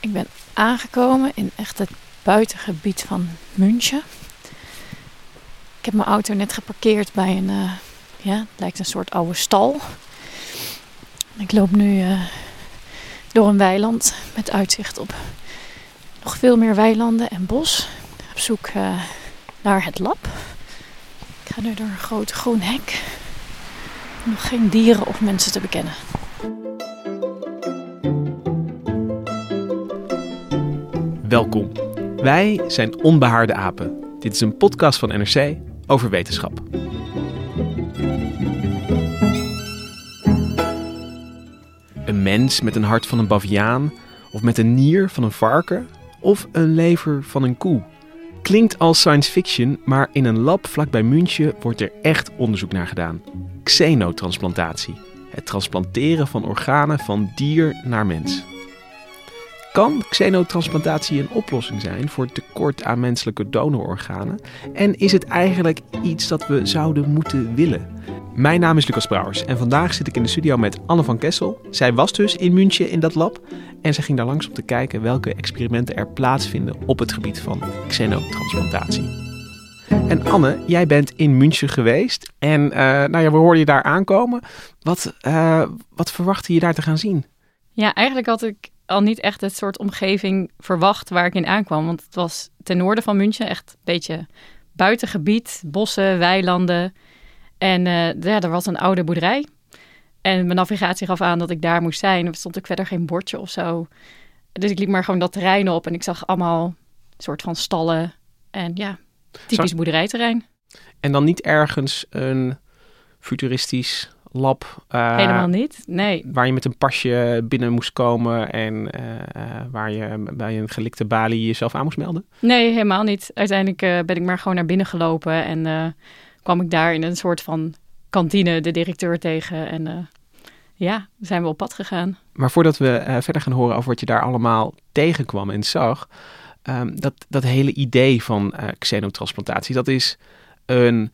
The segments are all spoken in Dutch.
Ik ben aangekomen in echt het buitengebied van München. Ik heb mijn auto net geparkeerd bij een, eh, ja, het lijkt een soort oude stal. Ik loop nu eh, door een weiland met uitzicht op nog veel meer weilanden en bos. Op zoek eh, naar het lab. Ik ga nu door een groot groen hek. Nog geen dieren of mensen te bekennen. Welkom. Wij zijn Onbehaarde Apen. Dit is een podcast van NRC over wetenschap. Een mens met een hart van een baviaan, of met een nier van een varken, of een lever van een koe. Klinkt als science fiction, maar in een lab vlakbij München wordt er echt onderzoek naar gedaan. Xenotransplantatie. Het transplanteren van organen van dier naar mens. Kan xenotransplantatie een oplossing zijn voor tekort aan menselijke donororganen? En is het eigenlijk iets dat we zouden moeten willen? Mijn naam is Lucas Brouwers en vandaag zit ik in de studio met Anne van Kessel. Zij was dus in München in dat lab en ze ging daar langs om te kijken welke experimenten er plaatsvinden op het gebied van xenotransplantatie. En Anne, jij bent in München geweest en eh, nou ja, we hoorden je daar aankomen. Wat, uh, wat verwachtte je daar te gaan zien? Ja, eigenlijk had ik al niet echt het soort omgeving verwacht waar ik in aankwam. Want het was ten noorden van München, echt een beetje buitengebied, bossen, weilanden. En uh, ja, er was een oude boerderij. En mijn navigatie gaf aan dat ik daar moest zijn. Er stond ook verder geen bordje of zo. Dus ik liep maar gewoon dat terrein op en ik zag allemaal soort van stallen. En ja, typisch boerderijterrein. En dan niet ergens een futuristisch lab. Uh, Helemaal niet, nee. Waar je met een pasje binnen moest komen en uh, waar je bij een gelikte balie jezelf aan moest melden? Nee, helemaal niet. Uiteindelijk uh, ben ik maar gewoon naar binnen gelopen en kwam ik daar in een soort van kantine de directeur tegen en ja, zijn we op pad gegaan. Maar voordat we verder gaan horen over wat je daar allemaal tegenkwam en zag, um, dat, dat hele idee van xenotransplantatie, dat is een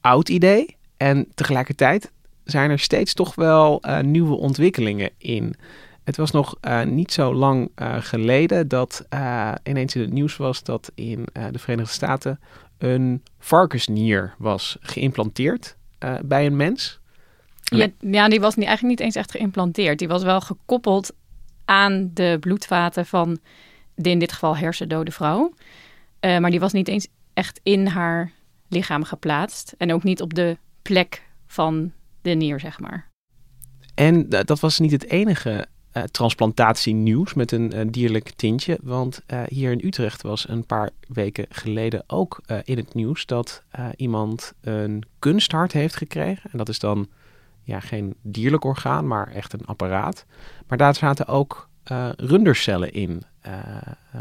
oud idee en tegelijkertijd zijn er steeds toch wel uh, nieuwe ontwikkelingen in. Het was nog uh, niet zo lang uh, geleden dat ineens in het nieuws was dat in de Verenigde Staten een varkensnier was geïmplanteerd bij een mens. Ja, ja, die was niet, eigenlijk niet eens echt geïmplanteerd. Die was wel gekoppeld aan de bloedvaten van de in dit geval hersendode vrouw. maar die was niet eens echt in haar lichaam geplaatst. En ook niet op de plek van zeg maar. En dat was niet het enige uh, transplantatienieuws met een uh, dierlijk tintje. Want hier in Utrecht was een paar weken geleden ook in het nieuws dat iemand een kunsthart heeft gekregen. En dat is dan ja, geen dierlijk orgaan, maar echt een apparaat. Maar daar zaten ook rundercellen in,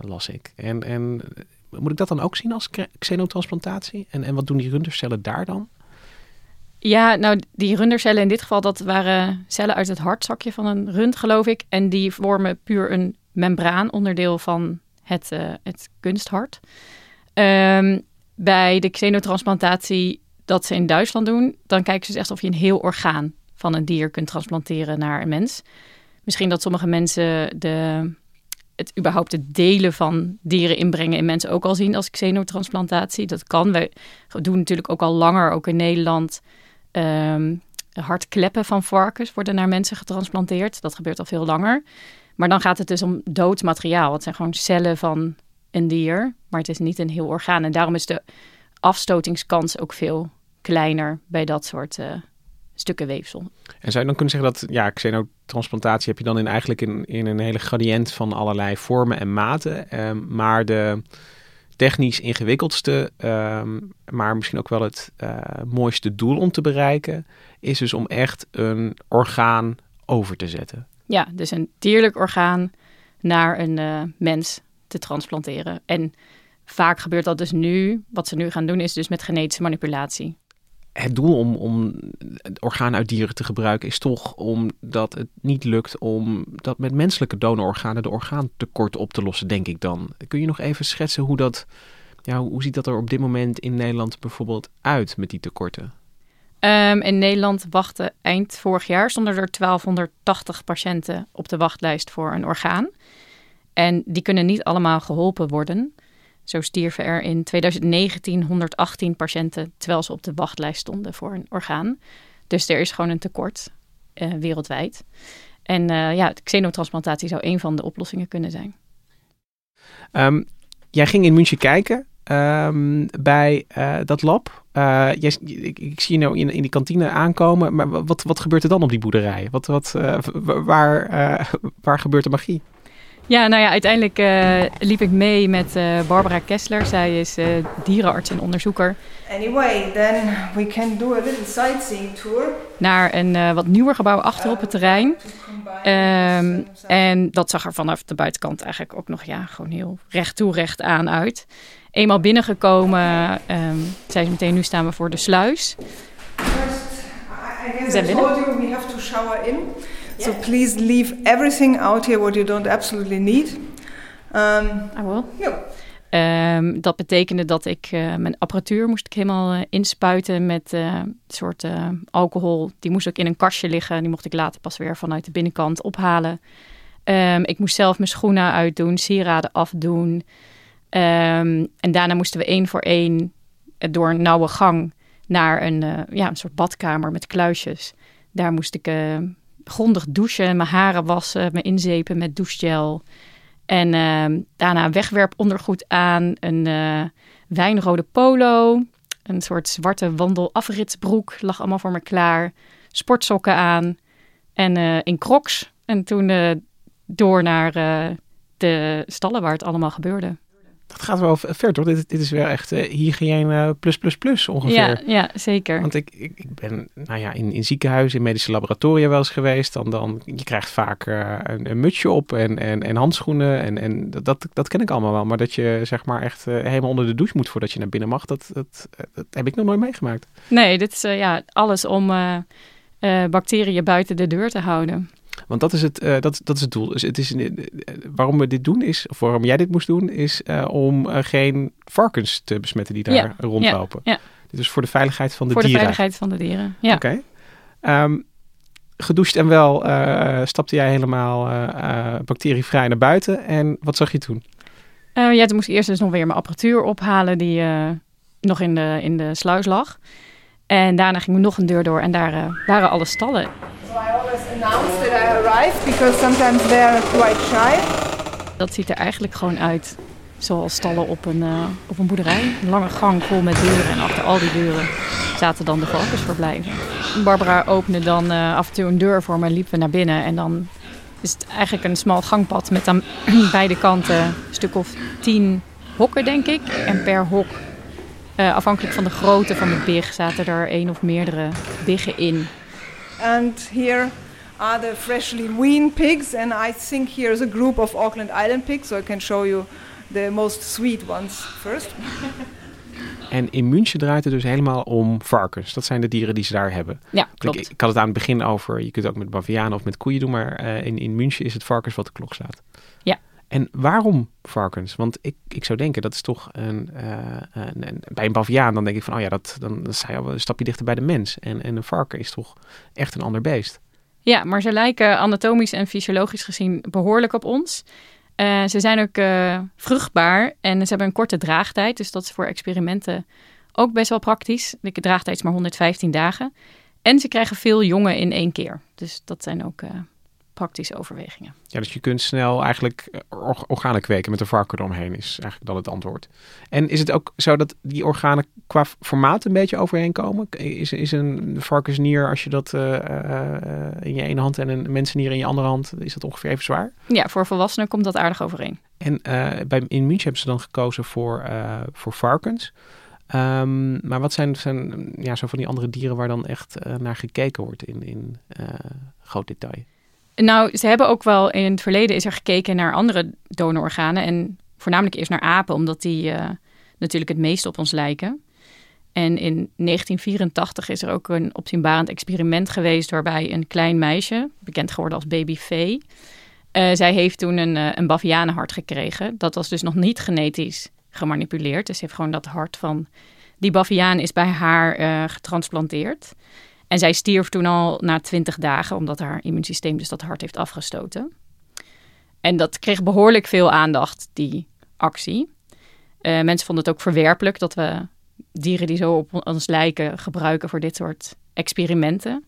las ik. En, en moet ik dat dan ook zien als xenotransplantatie? En, en wat doen die rundercellen daar dan? Ja, nou die rundercellen in dit geval, dat waren cellen uit het hartzakje van een rund, geloof ik. En die vormen puur een membraan, onderdeel van het, uh, het kunsthart. Um, bij de xenotransplantatie dat ze in Duitsland doen, dan kijken ze dus echt of je een heel orgaan van een dier kunt transplanteren naar een mens. Misschien dat sommige mensen de, het überhaupt het delen van dieren inbrengen in mensen ook al zien als xenotransplantatie. Dat kan. We doen natuurlijk ook al langer, ook in Nederland, um, hartkleppen van varkens worden naar mensen getransplanteerd. Dat gebeurt al veel langer. Maar dan gaat het dus om dood materiaal. Het zijn gewoon cellen van een dier, maar het is niet een heel orgaan. En daarom is de afstotingskans ook veel kleiner bij dat soort uh, stukken weefsel. En zou je dan kunnen zeggen dat, ja, xenotransplantatie heb je dan in eigenlijk in, in een hele gradiënt van allerlei vormen en maten. Um, maar de technisch ingewikkeldste, um, maar misschien ook wel het uh, mooiste doel om te bereiken, is dus om echt een orgaan over te zetten. Ja, dus een dierlijk orgaan naar een uh, mens te transplanteren. En vaak gebeurt dat dus nu. Wat ze nu gaan doen is dus met genetische manipulatie. Het doel om, om orgaan uit dieren te gebruiken is toch omdat het niet lukt om dat met menselijke donororganen de orgaantekort op te lossen, denk ik dan. Kun je nog even schetsen hoe dat, ja, hoe ziet dat er op dit moment in Nederland bijvoorbeeld uit met die tekorten? Um, in Nederland wachten eind vorig jaar stonden er 1280 patiënten op de wachtlijst voor een orgaan. En die kunnen niet allemaal geholpen worden. Zo stierven er in 2019 118 patiënten terwijl ze op de wachtlijst stonden voor een orgaan. Dus er is gewoon een tekort uh, wereldwijd. En uh, ja, xenotransplantatie zou een van de oplossingen kunnen zijn. Um, jij ging in München kijken um, bij uh, dat lab. Jij, ik, ik, zie je nou in, in die kantine aankomen, maar wat, wat gebeurt er dan op die boerderij? Wat, wat, waar, waar gebeurt de magie? Ja, nou ja, uiteindelijk uh, liep ik mee met uh, Barbara Kessler. Zij is uh, dierenarts en onderzoeker. Anyway, then we can do a little sightseeing tour. Naar een wat nieuwer gebouw achter op het terrein. Um, en dat zag er vanaf de buitenkant eigenlijk ook nog ja, gewoon heel recht toe, recht aan uit. Eenmaal binnengekomen, um, zei ze meteen, nu staan we voor de sluis. First, I guess I told you we have to shower in. So please leave everything out here what you don't absolutely need. Um, I will. Yeah. Um, dat betekende dat ik uh, mijn apparatuur moest ik helemaal uh, inspuiten met uh, een soort alcohol. Die moest ook in een kastje liggen. Die mocht ik later pas weer vanuit de binnenkant ophalen. Um, ik moest zelf mijn schoenen uitdoen, sieraden afdoen. en daarna moesten we één voor één door een nauwe gang naar een, ja, een soort badkamer met kluisjes. Daar moest ik grondig douchen, mijn haren wassen, me inzepen met douchegel. En uh, daarna wegwerpondergoed aan, een uh, wijnrode polo, een soort zwarte wandelafritsbroek lag allemaal voor me klaar, sportsokken aan en uh, in crocs. En toen uh, door naar de stallen waar het allemaal gebeurde. Dat gaat wel ver, toch? Dit, dit is wel echt uh, hygiëne plus, plus, plus ongeveer. Ja, ja zeker. Want ik, ik, ik ben nou ja, in, in ziekenhuizen, in medische laboratoria wel eens geweest. Dan, dan, je krijgt vaak uh, een, een, mutsje op en, en, en handschoenen. En, en dat, dat ken ik allemaal wel. Maar dat je zeg maar echt uh, helemaal onder de douche moet voordat je naar binnen mag, dat, dat, dat heb ik nog nooit meegemaakt. Nee, dit is ja, alles om bacteriën buiten de deur te houden. Want dat is het, uh, dat, dat is het doel. Dus het is, uh, waarom we dit doen is, of waarom jij dit moest doen, is uh, om geen varkens te besmetten die daar ja, rondlopen. Ja, ja. Dit is voor de veiligheid van de voor dieren. Voor de veiligheid van de dieren, ja. Oké. Okay. Um, gedoucht en wel stapte jij helemaal bacterievrij naar buiten. En wat zag je toen? ja, toen moest ik eerst dus nog weer mijn apparatuur ophalen die nog in de, in de sluis lag. En daarna ging we nog een deur door en daar waren alle stallen announce that I arrived because sometimes they are quite shy. Dat ziet er eigenlijk gewoon uit zoals stallen op een, uh, op een boerderij. Een lange gang vol met deuren en achter al die deuren zaten dan de varkensverblijven. Barbara opende dan uh, af en toe een deur voor me en liepen we naar binnen. En dan is het eigenlijk een smal gangpad met aan beide kanten een stuk of tien hokken, denk ik. En per hok, uh, afhankelijk van de grootte van de big, zaten er één of meerdere biggen in. And here are the freshly weaned pigs. And I think here's a group of Auckland Island pigs, so I can show you the most sweet ones first. En in München draait het dus helemaal om varkens. Dat zijn de dieren die ze daar hebben. Ja, klopt. Ik, ik had het aan het begin over, je kunt het ook met bavianen of met koeien doen, maar uh, in, in München is het varkens wat de klok slaat. Ja. En waarom varkens? Want ik, ik zou denken, dat is toch een, uh, een, een, bij een baviaan, dan denk ik van, oh ja, dat, dan, dan sta je al een stapje dichter bij de mens. En, en een varken is toch echt een ander beest. Ja, maar ze lijken anatomisch en fysiologisch gezien behoorlijk op ons. Uh, ze zijn ook uh, vruchtbaar en ze hebben een korte draagtijd. Dus dat is voor experimenten ook best wel praktisch. De draagtijd is maar 115 dagen. En ze krijgen veel jongen in één keer. Dus dat zijn ook eh, praktische overwegingen. Ja, dus je kunt snel eigenlijk eh, or- organen kweken met een varken eromheen, is eigenlijk dan het antwoord. En is het ook zo dat die organen qua formaat een beetje overheen komen? Is, is een varkensnier, als je dat eh, eh, in je ene hand en een mensennier in je andere hand, is dat ongeveer even zwaar? Ja, voor volwassenen komt dat aardig overeen. En bij, in München hebben ze dan gekozen voor, voor varkens. Ehm, maar wat zijn, zijn ja, zo van die andere dieren waar dan echt naar gekeken wordt in, in groot detail? Nou, ze hebben ook wel in het verleden is er gekeken naar andere donororganen. En voornamelijk eerst naar apen, omdat die eh, natuurlijk het meest op ons lijken. En in 1984 is er ook een opzienbarend experiment geweest waarbij een klein meisje, bekend geworden als baby eh, zij heeft toen een, eh, een bavianenhart gekregen. Dat was dus nog niet genetisch gemanipuleerd. Dus ze heeft gewoon dat hart van die baviaan is bij haar getransplanteerd. En zij stierf toen al na 20 dagen, omdat haar immuunsysteem dus dat hart heeft afgestoten. En dat kreeg behoorlijk veel aandacht, die actie. Eh, mensen vonden het ook verwerpelijk dat we dieren die zo op ons lijken gebruiken voor dit soort experimenten.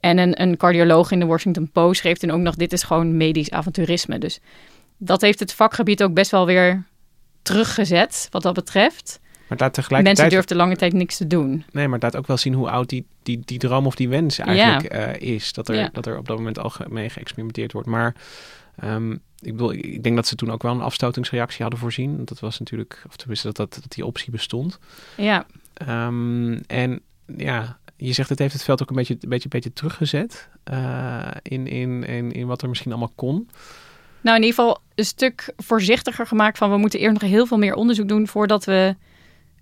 En een, een cardioloog in de Washington Post schreef toen ook nog: dit is gewoon medisch avonturisme. Dus dat heeft het vakgebied ook best wel weer teruggezet, wat dat betreft. Maar laat tegelijkertijd... Mensen durfden lange tijd niks te doen. Nee, maar het laat ook wel zien hoe oud die, die, die droom of die wens eigenlijk eh, is. Dat er, Ja. dat er op dat moment al ge- mee geëxperimenteerd wordt. Maar ehm, ik bedoel, ik denk dat ze toen ook wel een afstotingsreactie hadden voorzien. Dat was natuurlijk, of tenminste dat, dat, dat die optie bestond. Ja, Ehm, en ja, je zegt het heeft het veld ook een beetje, een beetje, een beetje teruggezet. eh, in, in, in, in wat er misschien allemaal kon. Nou, in ieder geval een stuk voorzichtiger gemaakt van we moeten eerst nog heel veel meer onderzoek doen voordat we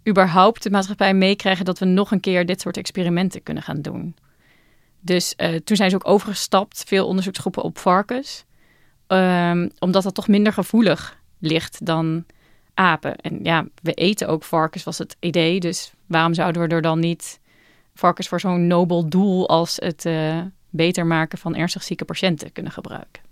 überhaupt de maatschappij meekrijgen dat we nog een keer dit soort experimenten kunnen gaan doen. Dus eh, toen zijn ze ook overgestapt, veel onderzoeksgroepen op varkens, Ehm, omdat dat toch minder gevoelig ligt dan apen. En ja, we eten ook varkens, was het idee. Dus waarom zouden we er dan niet varkens voor zo'n nobel doel als het eh, beter maken van ernstig zieke patiënten kunnen gebruiken?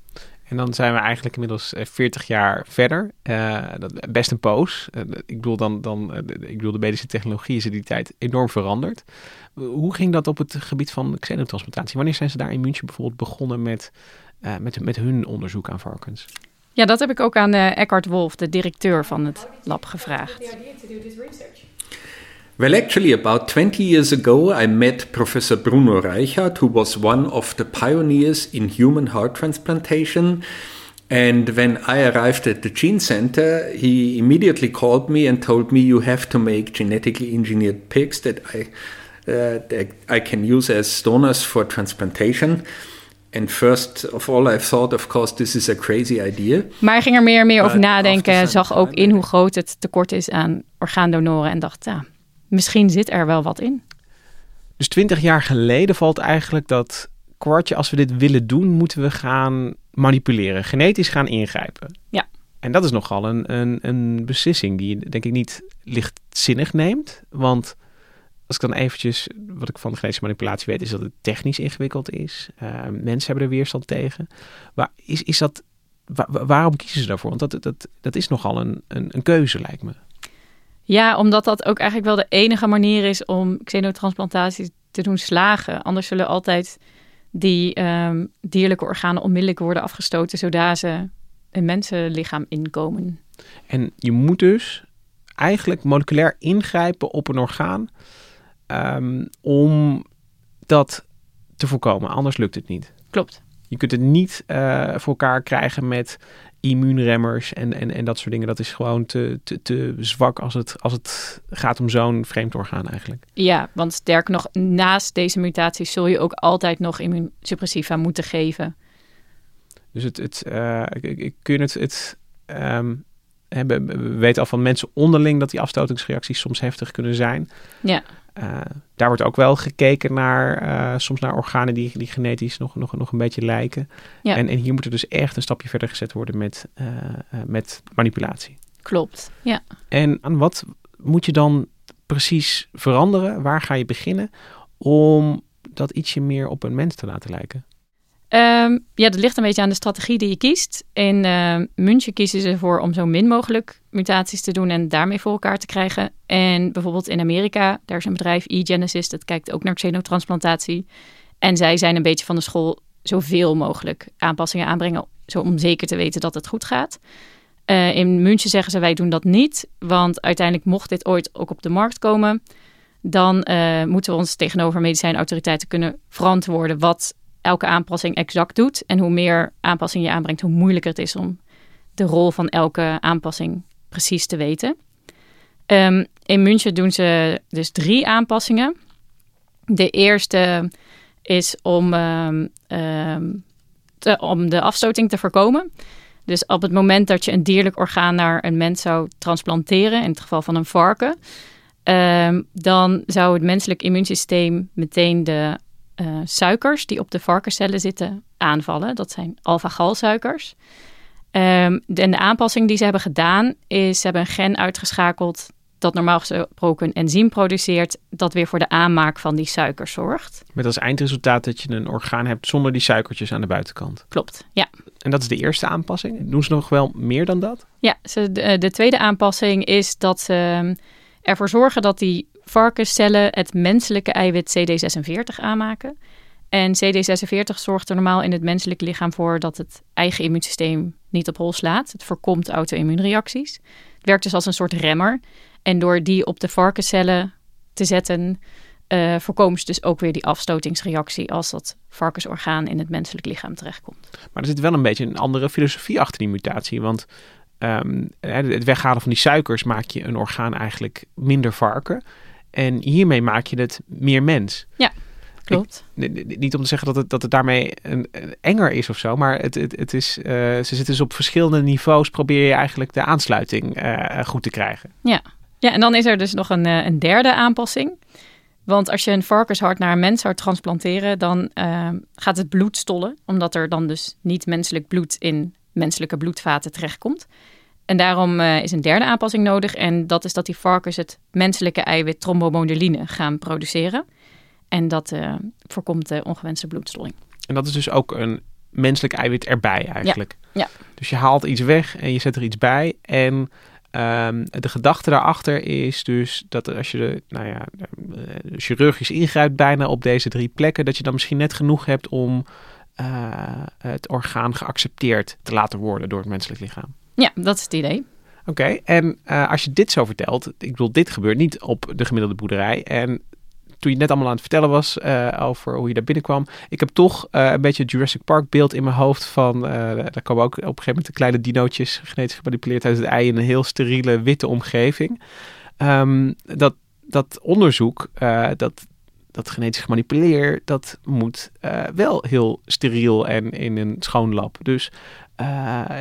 En dan zijn we eigenlijk inmiddels eh, 40 jaar verder. Eh, best een poos. Eh, ik, bedoel dan, dan, eh, ik bedoel, de medische technologie is in die tijd enorm veranderd. Hoe ging dat op het gebied van xenotransplantatie? Wanneer zijn ze daar in München bijvoorbeeld begonnen met, eh, met, met hun onderzoek aan varkens? Ja, dat heb ik ook aan eh, Eckhart Wolf, de directeur van het lab, gevraagd. Well, actually, about 20 years ago, I met Professor Bruno Reichert, who was one of the pioneers in human heart transplantation. And when I arrived at the Gene Center, he immediately called me and told me, You have to make genetically engineered pigs that I, uh, that I can use as donors for transplantation. And first of all, I thought, of course, this is a crazy idea. Maar ging er meer en meer over nadenken, zag ook in hoe groot het tekort is aan orgaandonoren en dacht, ja, misschien zit er wel wat in. Dus 20 jaar geleden valt eigenlijk dat kwartje, als we dit willen doen, moeten we gaan manipuleren, genetisch gaan ingrijpen. Ja. En dat is nogal een, een, een beslissing die je denk ik niet lichtzinnig neemt. Want als ik dan eventjes, wat ik van de genetische manipulatie weet, is dat het technisch ingewikkeld is. Eh, mensen hebben er weerstand tegen. Maar is, is dat, wa- wa- waarom kiezen ze daarvoor? Want dat, dat, dat is nogal een, een, een keuze, lijkt me. Ja, omdat dat ook eigenlijk wel de enige manier is om xenotransplantatie te doen slagen. Anders zullen altijd die ehm, dierlijke organen onmiddellijk worden afgestoten, zodra ze een mensenlichaam inkomen. En je moet dus eigenlijk moleculair ingrijpen op een orgaan ehm, om dat te voorkomen. Anders lukt het niet. Klopt. Je kunt het niet eh, voor elkaar krijgen met immuunremmers en, en, en dat soort dingen. Dat is gewoon te, te, te zwak als het, als het gaat om zo'n vreemd orgaan eigenlijk. Ja, want sterker nog, naast deze mutaties zul je ook altijd nog immuunsuppressiva moeten geven. Dus het, het, ik- ik- ik- kun je het, het ehm, we weten al van mensen onderling dat die afstotingsreacties soms heftig kunnen zijn. Ja. Eh, daar wordt ook wel gekeken naar, eh, soms naar organen die, die genetisch nog, nog, nog een beetje lijken. Ja. En, en hier moet er dus echt een stapje verder gezet worden met, eh, met manipulatie. Klopt. Ja. En aan wat moet je dan precies veranderen? Waar ga je beginnen om dat ietsje meer op een mens te laten lijken? Ehm, ja, dat ligt een beetje aan de strategie die je kiest. In uh, München kiezen ze voor om zo min mogelijk mutaties te doen en daarmee voor elkaar te krijgen. En bijvoorbeeld in Amerika, daar is een bedrijf eGenesis, dat kijkt ook naar xenotransplantatie. En zij zijn een beetje van de school zoveel mogelijk aanpassingen aanbrengen, zo om zeker te weten dat het goed gaat. Uh, in München zeggen ze wij doen dat niet, want uiteindelijk mocht dit ooit ook op de markt komen, dan uh, moeten we ons tegenover medicijnautoriteiten kunnen verantwoorden wat elke aanpassing exact doet. En hoe meer aanpassing je aanbrengt, hoe moeilijker het is om de rol van elke aanpassing precies te weten. Um, in München doen ze dus drie aanpassingen. De eerste is om, um, te, om de afstoting te voorkomen. Dus op het moment dat je een dierlijk orgaan naar een mens zou transplanteren, in het geval van een varken, dan zou het menselijk immuunsysteem meteen de uh, suikers die op de varkenscellen zitten aanvallen. Dat zijn alpha-galsuikers. Um, de, en de aanpassing die ze hebben gedaan is, ze hebben een gen uitgeschakeld dat normaal gesproken een enzym produceert dat weer voor de aanmaak van die suikers zorgt. Met als eindresultaat dat je een orgaan hebt zonder die suikertjes aan de buitenkant. Klopt, ja. En dat is de eerste aanpassing. Doen ze nog wel meer dan dat? Ja, ze, de, de tweede aanpassing is dat ze ehm, ervoor zorgen dat die varkenscellen het menselijke eiwit CD46 aanmaken. En CD46 zorgt er normaal in het menselijke lichaam voor dat het eigen immuunsysteem niet op hol slaat. Het voorkomt auto-immuunreacties. Het werkt dus als een soort remmer. En door die op de varkenscellen te zetten, uh, voorkomen ze dus ook weer die afstotingsreactie als dat varkensorgaan in het menselijk lichaam terechtkomt. Maar er zit wel een beetje een andere filosofie achter die mutatie. Want um, het weghalen van die suikers maak je een orgaan eigenlijk minder varken. En hiermee maak je het meer mens. Ja, klopt. Ik, niet om te zeggen dat het, dat het daarmee een, enger is of zo, maar het, het, het is, uh, ze zitten dus op verschillende niveaus, probeer je eigenlijk de aansluiting uh, goed te krijgen. Ja. ja, en dan is er dus nog een, uh, een derde aanpassing. Want als je een varkenshart naar een mens zou transplanteren, dan gaat het bloed stollen, omdat er dan dus niet menselijk bloed in menselijke bloedvaten terechtkomt. En daarom uh, is een derde aanpassing nodig. En dat is dat die varkens het menselijke eiwit trombomodeline gaan produceren. En dat uh, voorkomt de ongewenste bloedstolling. En dat is dus ook een menselijk eiwit erbij eigenlijk. Ja. ja. Dus je haalt iets weg en je zet er iets bij. En um, de gedachte daarachter is dus dat als je nou ja, chirurgisch ingrijpt bijna op deze drie plekken, dat je dan misschien net genoeg hebt om het orgaan geaccepteerd te laten worden door het menselijk lichaam. Ja, dat is het idee. Oké, en uh, als je dit zo vertelt, ik bedoel, dit gebeurt niet op de gemiddelde boerderij. En toen je net allemaal aan het vertellen was uh, over hoe je daar binnenkwam, ik heb toch uh, een beetje het Jurassic Park beeld in mijn hoofd van, daar komen ook op een gegeven moment de kleine dinootjes genetisch gemanipuleerd uit het ei in een heel steriele witte omgeving. Um, dat, dat onderzoek, dat, dat genetisch gemanipuleerd, dat moet wel heel steriel en in een schoon lab. Dus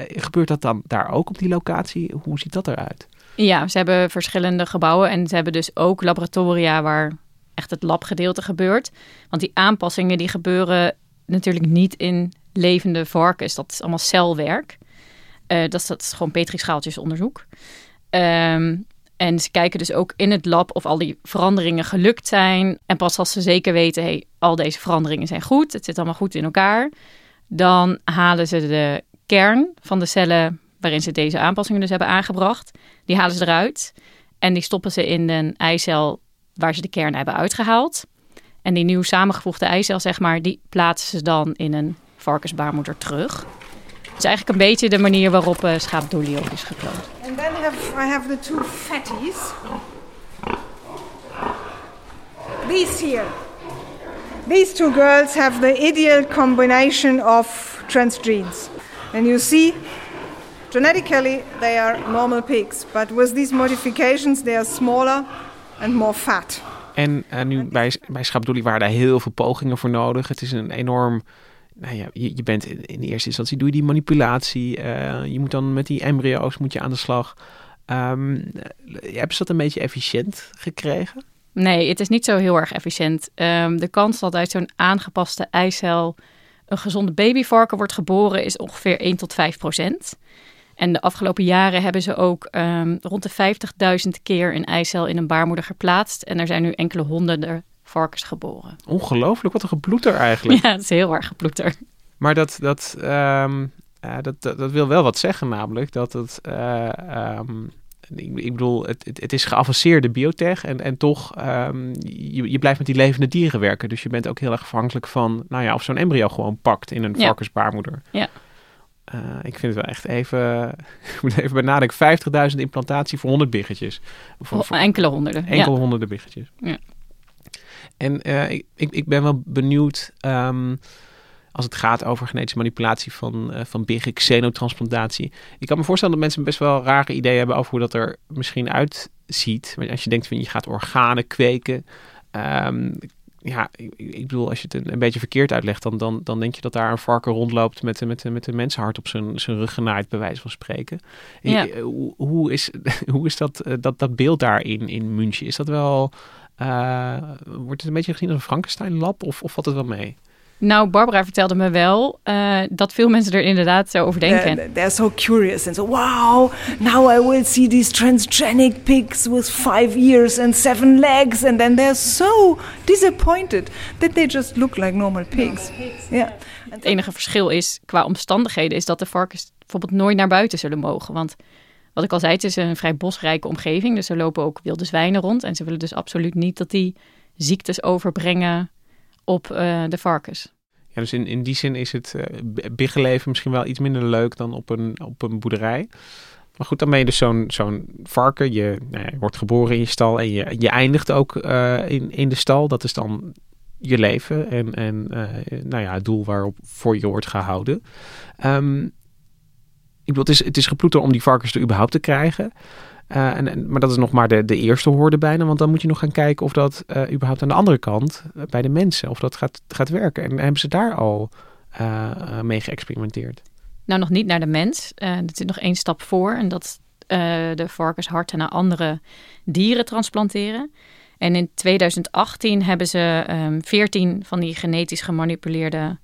gebeurt dat dan daar ook op die locatie? Hoe ziet dat eruit? Ja, ze hebben verschillende gebouwen en ze hebben dus ook laboratoria waar echt het labgedeelte gebeurt. Want die aanpassingen die gebeuren natuurlijk niet in levende varkens. Dat is allemaal celwerk. Uh, dat, is, dat gewoon petrischaaltjesonderzoek. Um, en ze kijken dus ook in het lab of al die veranderingen gelukt zijn. En pas als ze zeker weten, hey, al deze veranderingen zijn goed, het zit allemaal goed in elkaar, dan halen ze de kern van de cellen waarin ze deze aanpassingen dus hebben aangebracht, die halen ze eruit en die stoppen ze in een eicel waar ze de kern hebben uitgehaald. En die nieuw samengevoegde eicel, zeg maar, die plaatsen ze dan in een varkensbaarmoeder terug. Dat is eigenlijk een beetje de manier waarop uh, ook is gekloond. And then have, I have the two fatties. These here. These two girls have the ideal combination of transgenes. And you see, genetically, they are normal pigs, but with these modifications, they are smaller and more fat. En uh, nu bij, bij waren daar heel veel pogingen voor nodig. Het is een enorm. Nou ja, je, je bent in, in eerste instantie doe je die manipulatie. Uh, je moet dan met die embryo's moet je aan de slag. Um, hebben ze dat een beetje efficiënt gekregen? Nee, het is niet zo heel erg efficiënt. Um, de kans dat uit zo'n aangepaste eicel een gezonde babyvarken wordt geboren is ongeveer 1 tot 5 procent. En de afgelopen jaren hebben ze ook um, rond de 50.000 keer een eicel in een baarmoeder geplaatst. En er zijn nu enkele honderden varkens geboren. Ongelooflijk, wat een geploeter eigenlijk. Ja, het is heel erg geploeter. Maar dat, dat, ehm, eh, dat, dat, dat wil wel wat zeggen, namelijk dat het. eh, ehm, ik, ik bedoel, het, het, het is geavanceerde biotech en, en toch, ehm, je, je blijft met die levende dieren werken. Dus je bent ook heel erg afhankelijk van, nou ja, of zo'n embryo gewoon pakt in een Ja. varkensbaarmoeder. Ja. Eh, ik vind het wel echt even, ik moet even benadrukken, 50.000 implantatie voor 100 biggetjes. Voor, voor Enkele honderden. enkele ja. honderden biggetjes. Ja. En eh, ik, ik, ik ben wel benieuwd, ehm, als het gaat over genetische manipulatie van, eh van biggen, xenotransplantatie. Ik kan me voorstellen dat mensen best wel rare ideeën hebben over hoe dat er misschien uitziet. Als je denkt van je gaat organen kweken. ehm, ja, ik, ik bedoel, als je het een, een beetje verkeerd uitlegt, dan, dan, dan denk je dat daar een varken rondloopt met, met, met een mensenhart op zijn, zijn rug genaaid, bij wijze van spreken. Ja. Eh, Hoe, hoe is, hoe is dat, eh, dat, dat beeld daar in, in München? Is dat wel, eh, wordt het een beetje gezien als een Frankenstein-lab of, of valt het wel mee? Nou, Barbara vertelde me wel eh, dat veel mensen er inderdaad zo over denken. They're, they're so curious and so, wow, now I will see these transgenic pigs with five ears and seven legs. And then they're so disappointed that they just look like normal pigs. Yeah. Het enige verschil is qua omstandigheden is dat de varkens bijvoorbeeld nooit naar buiten zullen mogen. Want wat ik al zei, het is een vrij bosrijke omgeving. Dus er lopen ook wilde zwijnen rond. En ze willen dus absoluut niet dat die ziektes overbrengen op eh, de varkens. Ja, dus in, in die zin is het eh, b- biggenleven misschien wel iets minder leuk dan op een, op een boerderij. Maar goed, dan ben je dus zo'n zo'n varken. Je, nou wordt geboren in je stal en je, je eindigt ook eh, in, in de stal. Dat is dan je leven en, en eh, nou ja, het doel waarop voor je wordt gehouden. Ehm, bedoel, het is, het is geploeter om die varkens er überhaupt te krijgen. Eh, en, maar dat is nog maar de, de eerste hoorde bijna. Want dan moet je nog gaan kijken of dat eh, überhaupt aan de andere kant, eh, bij de mensen, of dat gaat, gaat werken. En hebben ze daar al mee geëxperimenteerd? Nou, nog niet naar de mens. Er zit nog één stap voor. En dat de varkensharten naar andere dieren transplanteren. En in 2018 hebben ze ehm 14 van die genetisch gemanipuleerde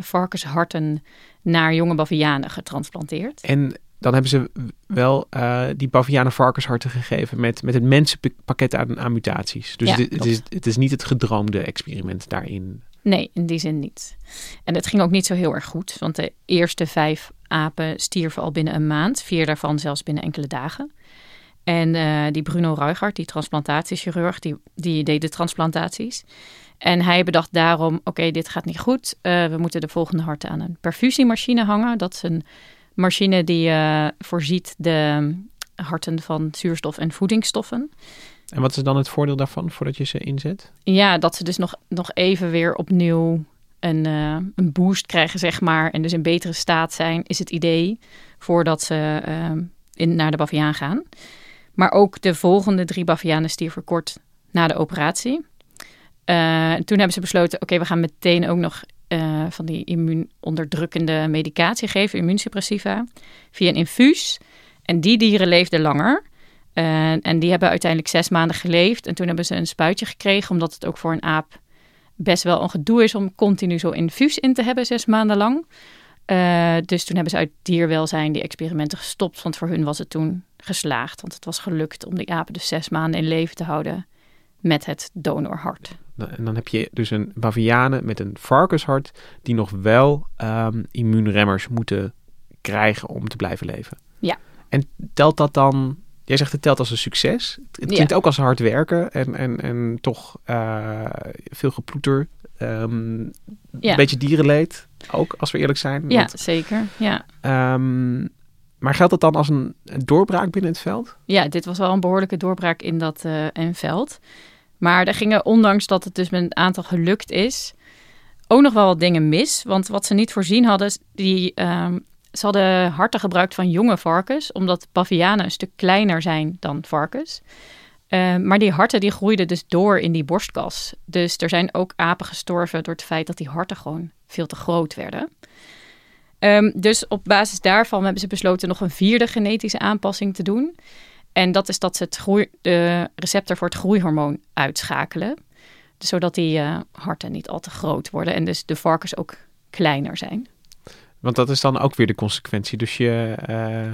varkensharten naar jonge bavianen getransplanteerd. En dan hebben ze wel eh, die bavianen varkensharten gegeven met, met het mensenpakket aan, aan mutaties. Dus Ja, het, het, is, het is niet het gedroomde experiment daarin. Nee, in die zin niet. En het ging ook niet zo heel erg goed, want de eerste vijf apen stierven al binnen een maand, vier daarvan zelfs binnen enkele dagen. En eh, die Bruno Ruigart, die transplantatiechirurg, die, die deed de transplantaties. En hij bedacht daarom, oké, dit gaat niet goed. Eh, we moeten de volgende harten aan een perfusiemachine hangen. Dat is een machine die eh, voorziet de harten van zuurstof en voedingsstoffen. En wat is dan het voordeel daarvan voordat je ze inzet? Ja, dat ze dus nog, nog even weer opnieuw een, eh, een boost krijgen, zeg maar. En dus in betere staat zijn, is het idee voordat ze in, naar de baviaan gaan. Maar ook de volgende drie bavianen stierven kort na de operatie. Eh, toen hebben ze besloten, oké, we gaan meteen ook nog eh, van die immuunonderdrukkende medicatie geven, immuunsuppressiva, via een infuus. En die dieren leefden langer. Eh, en die hebben uiteindelijk zes maanden geleefd. En toen hebben ze een spuitje gekregen, omdat het ook voor een aap best wel een gedoe is om continu zo infuus in te hebben, zes maanden lang. Dus toen hebben ze uit dierwelzijn die experimenten gestopt, want voor hun was het toen geslaagd. Want het was gelukt om die apen dus zes maanden in leven te houden met het donorhart. En dan heb je dus een bavianen met een varkenshart die nog wel ehm, immuunremmers moeten krijgen om te blijven leven. Ja. En telt dat dan... Jij zegt het telt als een succes. Het Ja. klinkt ook als hard werken en, en, en toch eh, veel geploeter. Ehm, Ja. Een beetje dierenleed, ook als we eerlijk zijn. Ja, Want, zeker. Ja. ehm, maar geldt dat dan als een, een doorbraak binnen het veld? ja, dit was wel een behoorlijke doorbraak in dat eh, en veld. Maar er gingen, ondanks dat het dus met een aantal gelukt is, ook nog wel wat dingen mis. Want wat ze niet voorzien hadden, die, ehm, ze hadden harten gebruikt van jonge varkens, omdat pavianen een stuk kleiner zijn dan varkens. Eh, maar die harten die groeiden dus door in die borstkas. Dus er zijn ook apen gestorven door het feit dat die harten gewoon veel te groot werden. Ehm, dus op basis daarvan hebben ze besloten nog een vierde genetische aanpassing te doen. En dat is dat ze het groei, de receptor voor het groeihormoon uitschakelen. Dus zodat die eh, harten niet al te groot worden en dus de varkens ook kleiner zijn. Want dat is dan ook weer de consequentie. Dus je, eh,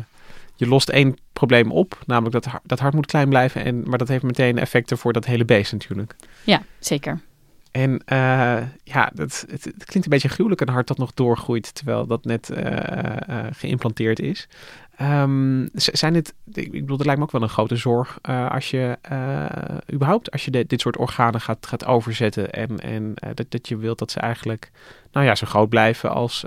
je lost één probleem op, namelijk dat, dat hart moet klein blijven. En, maar dat heeft meteen effecten voor dat hele beest natuurlijk. Ja, zeker. En uh, ja, dat, het, het, klinkt een beetje gruwelijk, een hart dat nog doorgroeit terwijl dat net uh, uh, geïmplanteerd is. Um, zijn dit, ik bedoel, dat lijkt me ook wel een grote zorg als je überhaupt, als je dit soort organen gaat, gaat overzetten en, en dat, dat je wilt dat ze eigenlijk, nou ja, zo groot blijven als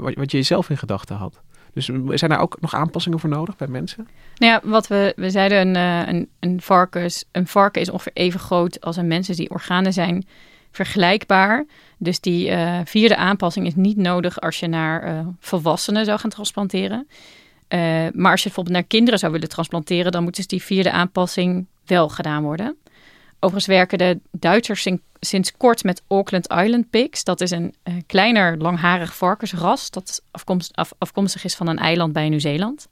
wat, wat je jezelf in gedachten had. Dus zijn daar ook nog aanpassingen voor nodig bij mensen? Nou ja, wat we, we zeiden, een, een, een, varkens, een varken is ongeveer even groot als een mens. Dus die organen zijn vergelijkbaar. Dus die uh, vierde aanpassing is niet nodig als je naar uh, volwassenen zou gaan transplanteren. maar als je bijvoorbeeld naar kinderen zou willen transplanteren, dan moet dus die vierde aanpassing wel gedaan worden. Overigens werken de Duitsers sinds kort met Auckland Island Pigs. Dat is een kleiner langharig varkensras dat afkomst, af, afkomstig is van een eiland bij Nieuw-Zeeland.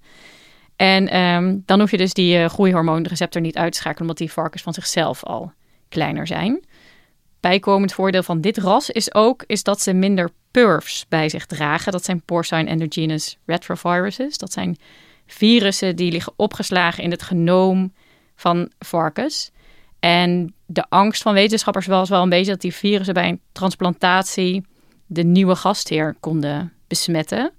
En um, dan hoef je dus die groeihormoonreceptor niet uit te schakelen, omdat die varkens van zichzelf al kleiner zijn. Bijkomend voordeel van dit ras is ook is dat ze minder PERVs bij zich dragen. Dat zijn porcine endogenous retroviruses. Dat zijn virussen die liggen opgeslagen in het genoom van varkens. En de angst van wetenschappers was wel een beetje dat die virussen bij een transplantatie de nieuwe gastheer konden besmetten.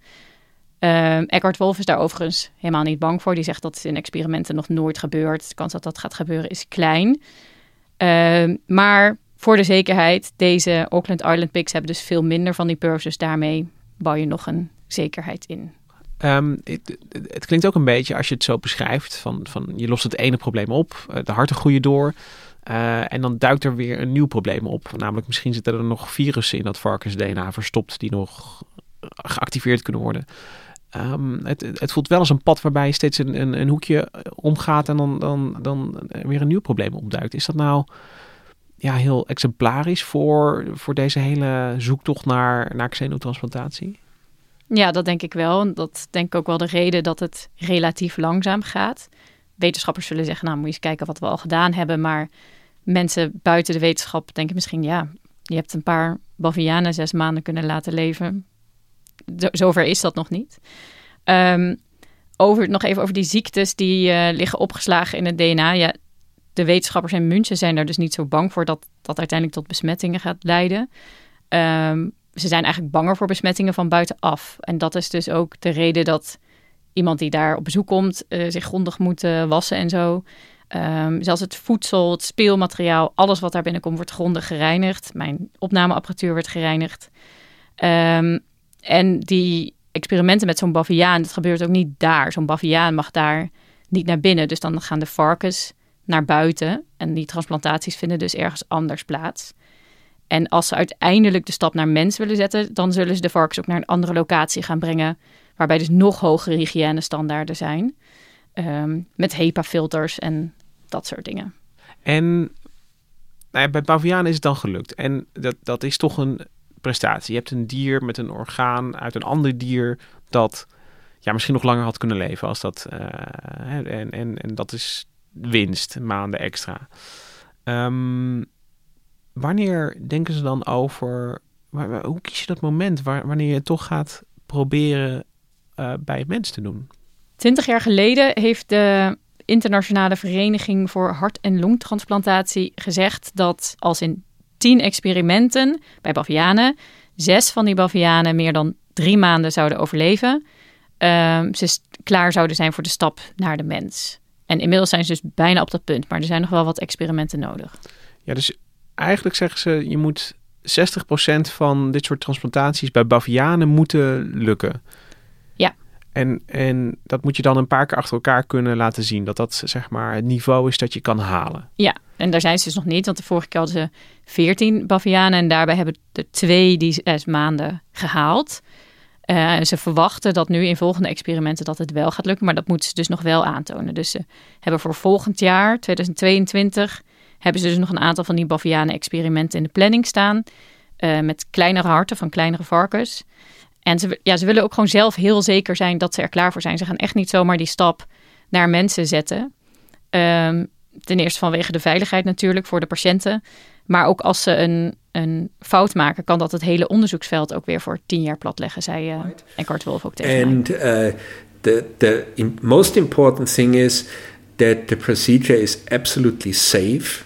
Uh, Eckhart Wolf is daar overigens helemaal niet bang voor. Die zegt dat het in experimenten nog nooit gebeurt. De kans dat dat gaat gebeuren is klein. Uh, maar voor de zekerheid, deze Auckland Island pigs hebben dus veel minder van die purves. Dus daarmee bouw je nog een zekerheid in. Um, het, het, klinkt ook een beetje als je het zo beschrijft: van, van je lost het ene probleem op, eh, de harten groeien door. Uh, en dan duikt er weer een nieuw probleem op. Namelijk, misschien zitten er nog virussen in dat varkens-DNA verstopt die nog geactiveerd kunnen worden. Um, het, het, voelt wel als een pad waarbij je steeds een, een, een hoekje omgaat en dan, dan, dan weer een nieuw probleem opduikt. Is dat nou ja, heel exemplarisch voor, voor deze hele zoektocht naar, naar xenotransplantatie? Ja, dat denk ik wel. Dat denk ik ook wel de reden dat het relatief langzaam gaat. Wetenschappers zullen zeggen, nou moet je eens kijken wat we al gedaan hebben. Maar mensen buiten de wetenschap denken misschien, ja, je hebt een paar bavianen zes maanden kunnen laten leven. zover is dat nog niet. Um, over, nog even over die ziektes die uh, liggen opgeslagen in het DNA. Ja, de wetenschappers in München zijn er dus niet zo bang voor dat dat uiteindelijk tot besmettingen gaat leiden. Um, ze zijn eigenlijk banger voor besmettingen van buitenaf. En dat is dus ook de reden dat iemand die daar op bezoek komt uh, zich grondig moet uh, wassen en zo. Um, zelfs het voedsel, het speelmateriaal, alles wat daar binnenkomt wordt grondig gereinigd. Mijn opnameapparatuur wordt gereinigd. Um, en die experimenten met zo'n baviaan, dat gebeurt ook niet daar. Zo'n baviaan mag daar niet naar binnen. Dus dan gaan de varkens naar buiten. En die transplantaties vinden dus ergens anders plaats. En als ze uiteindelijk de stap naar mens willen zetten, dan zullen ze de varkens ook naar een andere locatie gaan brengen. Waarbij dus nog hogere hygiënestandaarden zijn. Um, met HEPA-filters en dat soort dingen. En nou ja, bij bavianen is het dan gelukt. En dat, dat is toch een prestatie. Je hebt een dier met een orgaan uit een ander dier dat ja, misschien nog langer had kunnen leven als dat. Uh, en, en, en dat is winst, maanden extra. Um, wanneer denken ze dan over, hoe kies je dat moment waar, wanneer je toch gaat proberen uh, bij het mens te doen? Twintig jaar geleden heeft de Internationale Vereniging voor Hart- en Longtransplantatie gezegd dat als in tien experimenten bij bavianen, zes van die bavianen meer dan drie maanden zouden overleven, uh, ze klaar zouden zijn voor de stap naar de mens. En inmiddels zijn ze dus bijna op dat punt, maar er zijn nog wel wat experimenten nodig. Ja, dus eigenlijk zeggen ze, je moet 60% van dit soort transplantaties bij bavianen moeten lukken. Ja. En, en dat moet je dan een paar keer achter elkaar kunnen laten zien. Dat dat zeg maar het niveau is dat je kan halen. Ja, en daar zijn ze dus nog niet. Want de vorige keer hadden ze 14 bavianen. En daarbij hebben er twee die zes maanden gehaald. Uh, ze verwachten dat nu in volgende experimenten dat het wel gaat lukken. Maar dat moeten ze dus nog wel aantonen. Dus ze hebben voor volgend jaar, 2022 hebben ze dus nog een aantal van die bavianen-experimenten in de planning staan. Uh, met kleinere harten van kleinere varkens. En ze, ja, ze willen ook gewoon zelf heel zeker zijn dat ze er klaar voor zijn. Ze gaan echt niet zomaar die stap naar mensen zetten. Um, ten eerste vanwege de veiligheid natuurlijk voor de patiënten. Maar ook als ze een, een fout maken, kan dat het hele onderzoeksveld ook weer voor tien jaar platleggen, zei uh, Eckhart Wolf ook tegen And, mij. Uh, the, the most important thing is that the procedure is absolutely safe.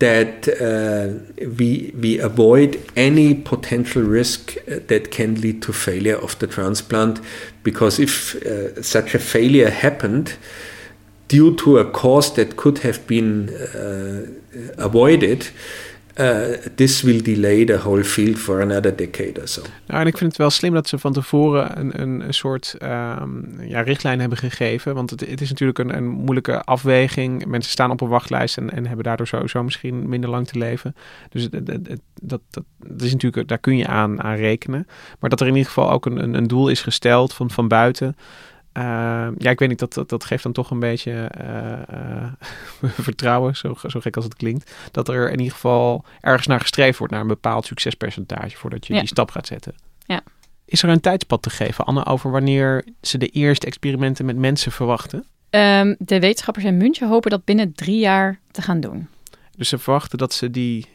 that uh, we, we avoid any potential risk that can lead to failure of the transplant. Because if uh, such a failure happened due to a cause that could have been uh, avoided, uh, this will delay the whole field for another decade or so. Nou, en ik vind het wel slim dat ze van tevoren een, een, een soort um, ja, richtlijn hebben gegeven. Want het, het is natuurlijk een, een, moeilijke afweging. Mensen staan op een wachtlijst en, en hebben daardoor sowieso misschien minder lang te leven. Dus het, dat, dat, dat, is natuurlijk, daar kun je aan, aan rekenen. Maar dat er in ieder geval ook een, een doel is gesteld van, van buiten. Uh, ja, ik weet niet, dat, dat, dat, geeft dan toch een beetje uh, uh, vertrouwen, zo, zo gek als het klinkt. Dat er in ieder geval ergens naar gestreefd wordt, naar een bepaald succespercentage voordat je ja. die stap gaat zetten. Ja. Is er een tijdspad te geven, Anne, over wanneer ze de eerste experimenten met mensen verwachten? Um, de wetenschappers in München hopen dat binnen drie jaar te gaan doen. Dus ze verwachten dat ze die,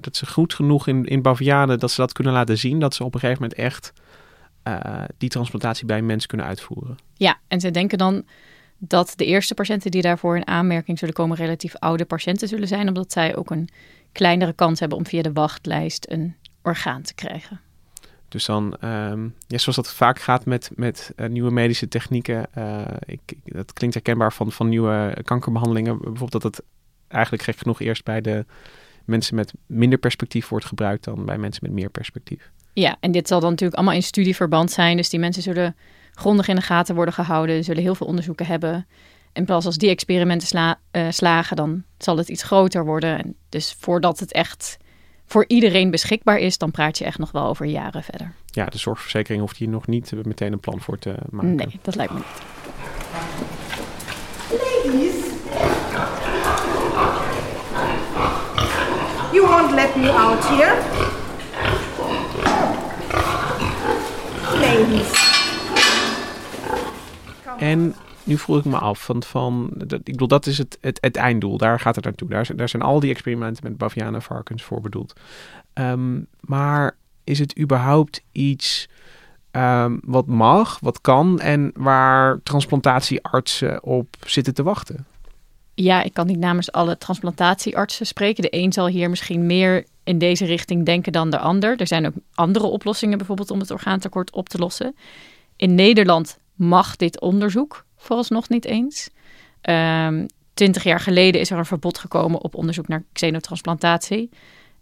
dat ze goed genoeg in, in Bavianen, dat ze dat kunnen laten zien, dat ze op een gegeven moment echt uh, die transplantatie bij een mens kunnen uitvoeren. Ja, en ze denken dan dat de eerste patiënten die daarvoor in aanmerking zullen komen relatief oude patiënten zullen zijn, omdat zij ook een kleinere kans hebben om via de wachtlijst een orgaan te krijgen. Dus dan, um, ja, zoals dat vaak gaat met, met uh, nieuwe medische technieken, uh, ik, dat klinkt herkenbaar van, van nieuwe kankerbehandelingen, bijvoorbeeld dat het eigenlijk gek genoeg eerst bij de mensen met minder perspectief wordt gebruikt dan bij mensen met meer perspectief. Ja, en dit zal dan natuurlijk allemaal in studieverband zijn. Dus die mensen zullen grondig in de gaten worden gehouden, zullen heel veel onderzoeken hebben. En pas als die experimenten sla, uh, slagen, dan zal het iets groter worden. En dus voordat het echt voor iedereen beschikbaar is, dan praat je echt nog wel over jaren verder. Ja, de zorgverzekering hoeft hier nog niet meteen een plan voor te maken. Nee, dat lijkt me niet. Ladies, you won't let me out here. En nu vroeg ik me af, van, van, dat, ik bedoel, dat is het, het, einddoel. Daar gaat het naartoe. Daar, daar zijn al die experimenten met Bavianen varkens voor bedoeld. Um, maar is het überhaupt iets um, wat mag, wat kan en waar transplantatieartsen op zitten te wachten? Ja, ik kan niet namens alle transplantatieartsen spreken. De een zal hier misschien meer in deze richting denken dan de ander. Er zijn ook andere oplossingen, bijvoorbeeld om het orgaantekort op te lossen. In Nederland mag dit onderzoek vooralsnog niet eens. Um, twintig jaar geleden is er een verbod gekomen op onderzoek naar xenotransplantatie.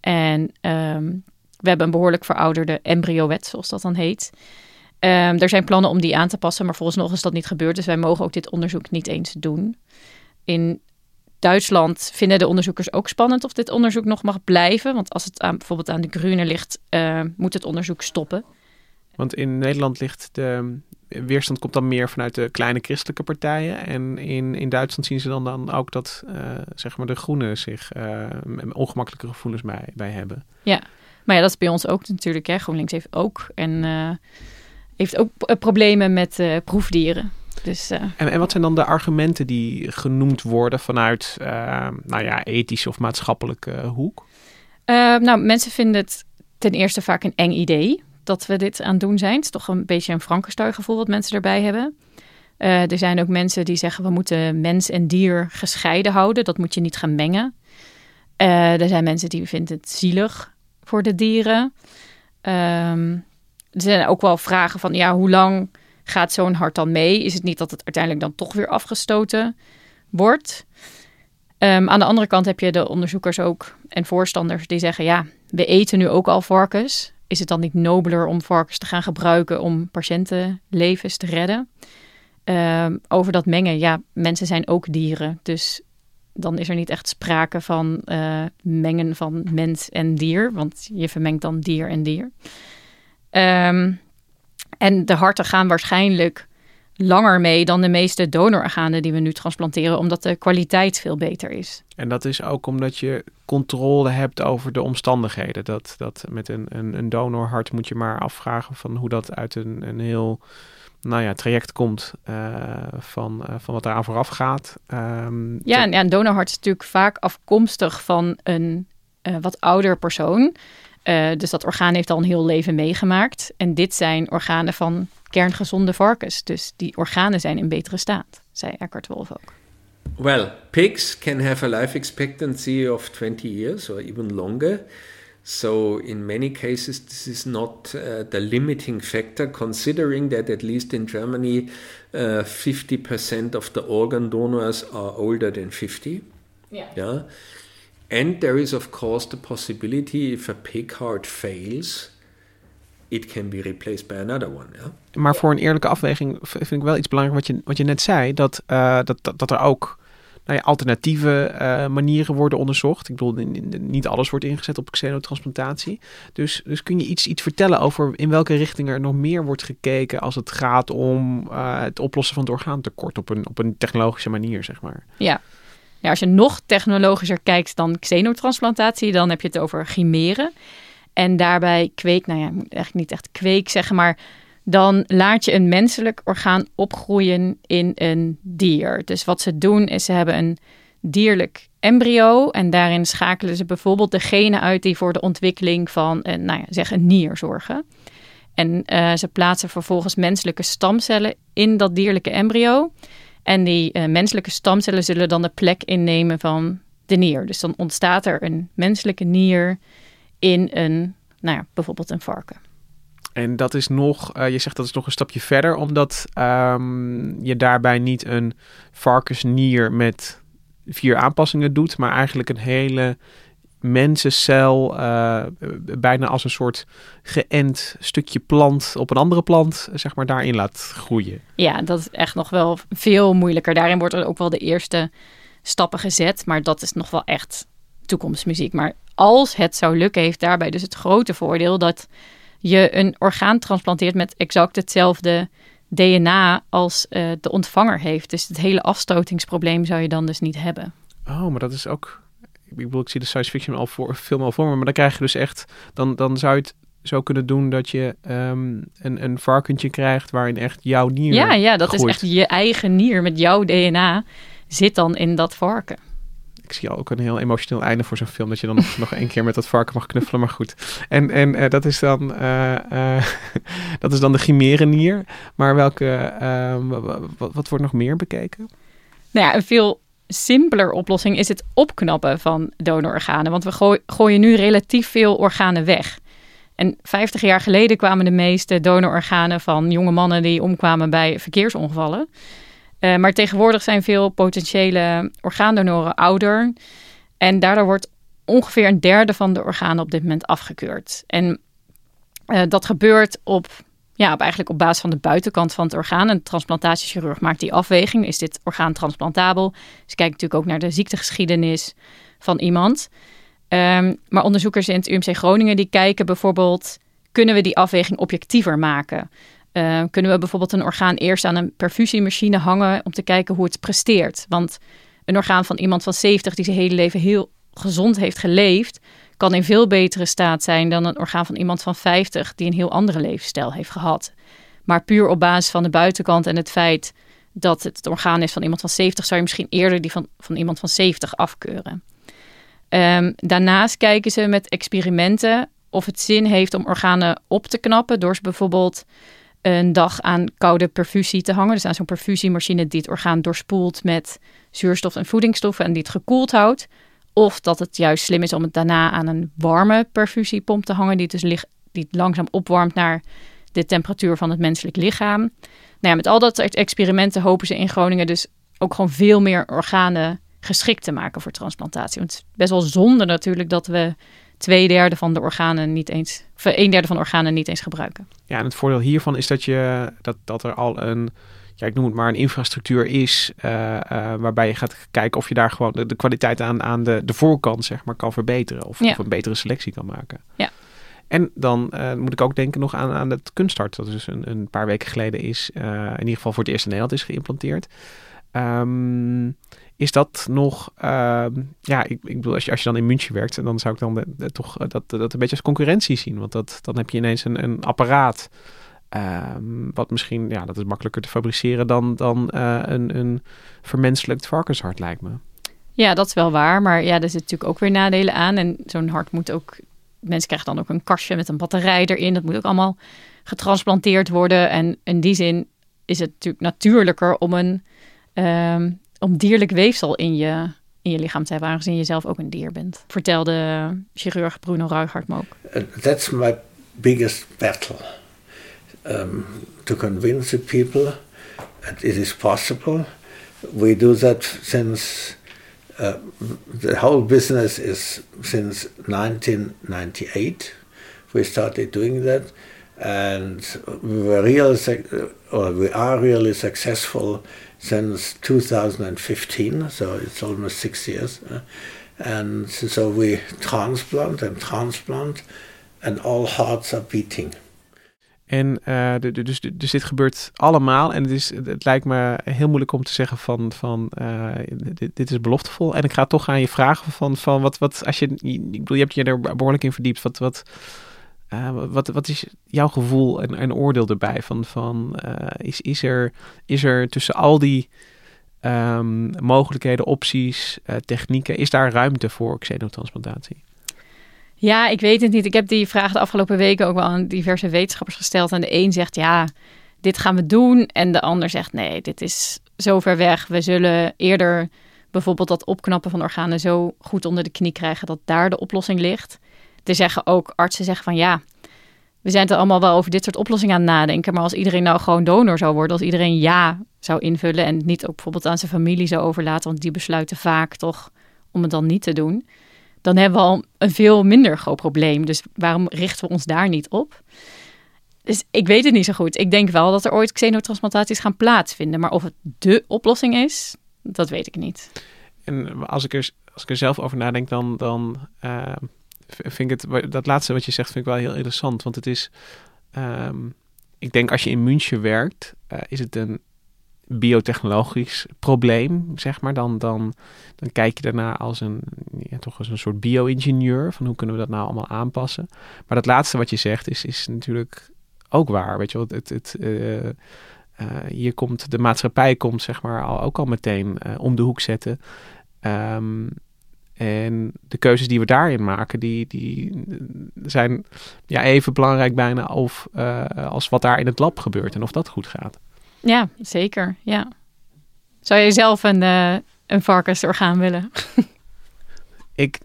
En um, we hebben een behoorlijk verouderde embryowet, zoals dat dan heet. Um, er zijn plannen om die aan te passen, maar nog is dat niet gebeurd. Dus wij mogen ook dit onderzoek niet eens doen. In Duitsland vinden de onderzoekers ook spannend of dit onderzoek nog mag blijven. Want als het aan, bijvoorbeeld aan de groene ligt, uh, moet het onderzoek stoppen. Want in Nederland ligt de weerstand komt dan meer vanuit de kleine christelijke partijen. En in, in Duitsland zien ze dan, dan ook dat uh, zeg maar de groenen zich uh, ongemakkelijke gevoelens bij, bij hebben. Ja, maar ja, dat is bij ons ook natuurlijk. Hè. GroenLinks heeft ook en heeft ook problemen met proefdieren. Dus, en, en wat zijn dan de argumenten die genoemd worden vanuit nou ja, ethische of maatschappelijke hoek? nou, mensen vinden het ten eerste vaak een eng idee dat we dit aan het doen zijn. Het is toch een beetje een Frankenstein gevoel wat mensen erbij hebben. Uh, er zijn ook mensen die zeggen we moeten mens en dier gescheiden houden. Dat moet je niet gaan mengen. Uh, er zijn mensen die vinden het zielig voor de dieren. Um, er zijn ook wel vragen van ja, hoe lang gaat zo'n hart dan mee? Is het niet dat het uiteindelijk dan toch weer afgestoten wordt? Um, aan de andere kant heb je de onderzoekers ook en voorstanders die zeggen ja, we eten nu ook al varkens is het dan niet nobeler om varkens te gaan gebruiken om patiëntenlevens te redden? Uh, over dat mengen, ja, mensen zijn ook dieren. Dus dan is er niet echt sprake van uh, mengen van mens en dier, want je vermengt dan dier en dier. Um, en de harten gaan waarschijnlijk langer mee dan de meeste donororganen die we nu transplanteren, omdat de kwaliteit veel beter is. En dat is ook omdat je controle hebt over de omstandigheden. Dat, dat met een, een, een donorhart moet je maar afvragen van hoe dat uit een, een heel nou ja, traject komt uh, van, uh, van wat eraan vooraf gaat. Um, ja, en, ja, een donorhart is natuurlijk vaak afkomstig van een uh, wat ouder persoon. Dus dat orgaan heeft al een heel leven meegemaakt. En dit zijn organen van kerngezonde varkens. Dus die organen zijn in betere staat, zei Eckhart Wolff ook. Well, pigs can have a life expectancy of 20 years or even longer. So, in many cases, this is not uh, the limiting factor, considering that at least in Germany, uh, 50% of the organ donors are older than 50. Yeah. yeah. And there is, of course, the possibility if a pig heart fails, it can be replaced by another one. Yeah? Maar voor een eerlijke afweging vind ik wel iets belangrijk wat je, wat je net zei. Dat, uh, dat, dat, dat er ook nou ja, alternatieve uh, manieren worden onderzocht. Ik bedoel, niet alles wordt ingezet op xenotransplantatie. Dus, dus kun je iets, iets vertellen over in welke richting er nog meer wordt gekeken als het gaat om uh, het oplossen van het orgaantekort op een, op een technologische manier, zeg maar. Ja. Als je nog technologischer kijkt dan xenotransplantatie, dan heb je het over chimeren. En daarbij kweek, nou ja, eigenlijk niet echt kweek zeggen, maar dan laat je een menselijk orgaan opgroeien in een dier. Dus wat ze doen is ze hebben een dierlijk embryo en daarin schakelen ze bijvoorbeeld de genen uit die voor de ontwikkeling van een, nou ja, zeg een nier zorgen. En uh, ze plaatsen vervolgens menselijke stamcellen in dat dierlijke embryo. En die uh, menselijke stamcellen zullen dan de plek innemen van de nier. Dus dan ontstaat er een menselijke nier in een, nou ja, bijvoorbeeld een varken. En dat is nog, uh, je zegt dat is nog een stapje verder, omdat um, je daarbij niet een varkensnier met vier aanpassingen doet, maar eigenlijk een hele mensencel, uh, bijna als een soort geënt stukje plant op een andere plant, zeg maar, daarin laat groeien. Ja, dat is echt nog wel veel moeilijker. Daarin wordt er ook wel de eerste stappen gezet, maar dat is nog wel echt toekomstmuziek. Maar als het zou lukken, heeft daarbij dus het grote voordeel dat je een orgaan transplanteert met exact hetzelfde DNA als uh, de ontvanger heeft. Dus het hele afstotingsprobleem zou je dan dus niet hebben. Oh, maar dat is ook. Ik bedoel, ik zie de science fiction al voor, film al voor me, maar dan krijg je dus echt. Dan, dan zou je het zo kunnen doen dat je um, een, een varkentje krijgt waarin echt jouw nier. Ja, ja, dat groeit. is echt je eigen nier met jouw DNA zit dan in dat varken ik zie ook een heel emotioneel einde voor zo'n film. Dat je dan nog, één keer met dat varken mag knuffelen. Maar goed. En, en uh, dat, is dan, uh, uh, dat is dan de chimerenier. Maar welke, ehm, wat, wat wordt nog meer bekeken? Nou ja, een veel simpeler oplossing is het opknappen van donororganen. Want we gooi, gooien nu relatief veel organen weg. En 50 jaar geleden kwamen de meeste donororganen van jonge mannen die omkwamen bij verkeersongevallen. Uh, maar tegenwoordig zijn veel potentiële orgaandonoren ouder. En daardoor wordt ongeveer een derde van de organen op dit moment afgekeurd. En uh, dat gebeurt op, ja, op eigenlijk op basis van de buitenkant van het orgaan. Een transplantatiechirurg maakt die afweging. Is dit orgaan transplantabel? Ze kijken natuurlijk ook naar de ziektegeschiedenis van iemand. Um, maar onderzoekers in het UMC Groningen die kijken bijvoorbeeld... kunnen we die afweging objectiever maken? Uh, kunnen we bijvoorbeeld een orgaan eerst aan een perfusiemachine hangen om te kijken hoe het presteert? Want een orgaan van iemand van 70 die zijn hele leven heel gezond heeft geleefd, kan in veel betere staat zijn dan een orgaan van iemand van 50 die een heel andere levensstijl heeft gehad. Maar puur op basis van de buitenkant en het feit dat het, het orgaan is van iemand van 70, zou je misschien eerder die van, van iemand van 70 afkeuren. Um, daarnaast kijken ze met experimenten of het zin heeft om organen op te knappen door ze bijvoorbeeld een dag aan koude perfusie te hangen. Dus aan zo'n perfusiemachine die het orgaan doorspoelt met zuurstof en voedingsstoffen en die het gekoeld houdt. Of dat het juist slim is om het daarna aan een warme perfusiepomp te hangen, die het dus die het langzaam opwarmt naar de temperatuur van het menselijk lichaam. Nou ja, met al dat soort experimenten hopen ze in Groningen dus ook gewoon veel meer organen geschikt te maken voor transplantatie. Want het is best wel zonde natuurlijk dat we twee derde van de organen niet eens, of een derde van organen niet eens gebruiken. Ja, en het voordeel hiervan is dat, je, dat, dat er al een, ja, ik noem het maar een infrastructuur is, uh, uh, waarbij je gaat kijken of je daar gewoon de, de, kwaliteit aan, aan de, de voorkant, zeg maar, kan verbeteren. Of, ja. of een betere selectie kan maken. Ja. En dan uh, moet ik ook denken nog aan, aan het kunsthart, dat dus een, een paar weken geleden is, in ieder geval voor het eerst in Nederland is geïmplanteerd. Um, is dat nog, uh, ja, ik, ik bedoel, als je, als je dan in München werkt, dan zou ik dan de, de, toch dat, dat een beetje als concurrentie zien. Want dat, dan heb je ineens een, een apparaat, um, wat misschien, ja, dat is makkelijker te fabriceren dan, dan uh, een, een vermenselijkt varkenshart, lijkt me. Ja, dat is wel waar. Maar ja, er zitten natuurlijk ook weer nadelen aan. En zo'n hart moet ook, mensen krijgen dan ook een kastje met een batterij erin. Dat moet ook allemaal getransplanteerd worden. En in die zin is het natuurlijk natuurlijker om een... Um, om dierlijk weefsel in je, in je lichaam te hebben, aangezien je zelf ook een dier bent. Vertelde chirurg Bruno Ruighart me ook. Uh, that's my biggest battle. Um, to convince the people that it is possible. We do that since uh, the whole business is since 1998. We started doing that, and we were real, or we are really successful since 2015. So it's almost six years, uh, and so we transplant and transplant, and all hearts are beating. En uh, dus, dus dit gebeurt allemaal. En het, is, het lijkt me heel moeilijk om te zeggen van, van uh, dit, is beloftevol. En ik ga toch aan je vragen van, van wat, wat als je, ik bedoel, je hebt je er behoorlijk in verdiept. Wat, wat, uh, wat, wat is jouw gevoel en, en oordeel erbij? Van, van, is, is, er, is er tussen al die um, mogelijkheden, opties, technieken, is daar ruimte voor xenotransplantatie? Ja, ik weet het niet. Ik heb die vraag de afgelopen weken ook wel aan diverse wetenschappers gesteld. En de een zegt ja, dit gaan we doen. En de ander zegt nee, dit is zo ver weg. We zullen eerder bijvoorbeeld dat opknappen van organen zo goed onder de knie krijgen dat daar de oplossing ligt. Er zeggen ook artsen zeggen van ja, we zijn er allemaal wel over dit soort oplossingen aan het nadenken. Maar als iedereen nou gewoon donor zou worden, als iedereen ja zou invullen en niet ook bijvoorbeeld aan zijn familie zou overlaten, want die besluiten vaak toch om het dan niet te doen dan hebben we al een veel minder groot probleem. Dus waarom richten we ons daar niet op? Dus ik weet het niet zo goed. Ik denk wel dat er ooit xenotransplantaties gaan plaatsvinden. Maar of het dé oplossing is, dat weet ik niet. En als ik er, als ik er zelf over nadenk, dan, dan uh, vind ik het... Dat laatste wat je zegt vind ik wel heel interessant. Want het is... Um, ik denk als je in München werkt, uh, is het een biotechnologisch probleem, zeg maar, dan, dan, dan kijk je daarna als een, ja, toch als een soort bio-ingenieur. Van hoe kunnen we dat nou allemaal aanpassen? Maar dat laatste wat je zegt is, is natuurlijk ook waar. Weet je wel, het, het, uh, hier komt de maatschappij komt, zeg maar, al, ook al meteen uh, om de hoek zetten. Um, en de keuzes die we daarin maken, die, die zijn ja, even belangrijk bijna of, als wat daar in het lab gebeurt en of dat goed gaat. Ja, zeker. Ja. Zou je zelf een, uh, een varkensorgaan willen? ik,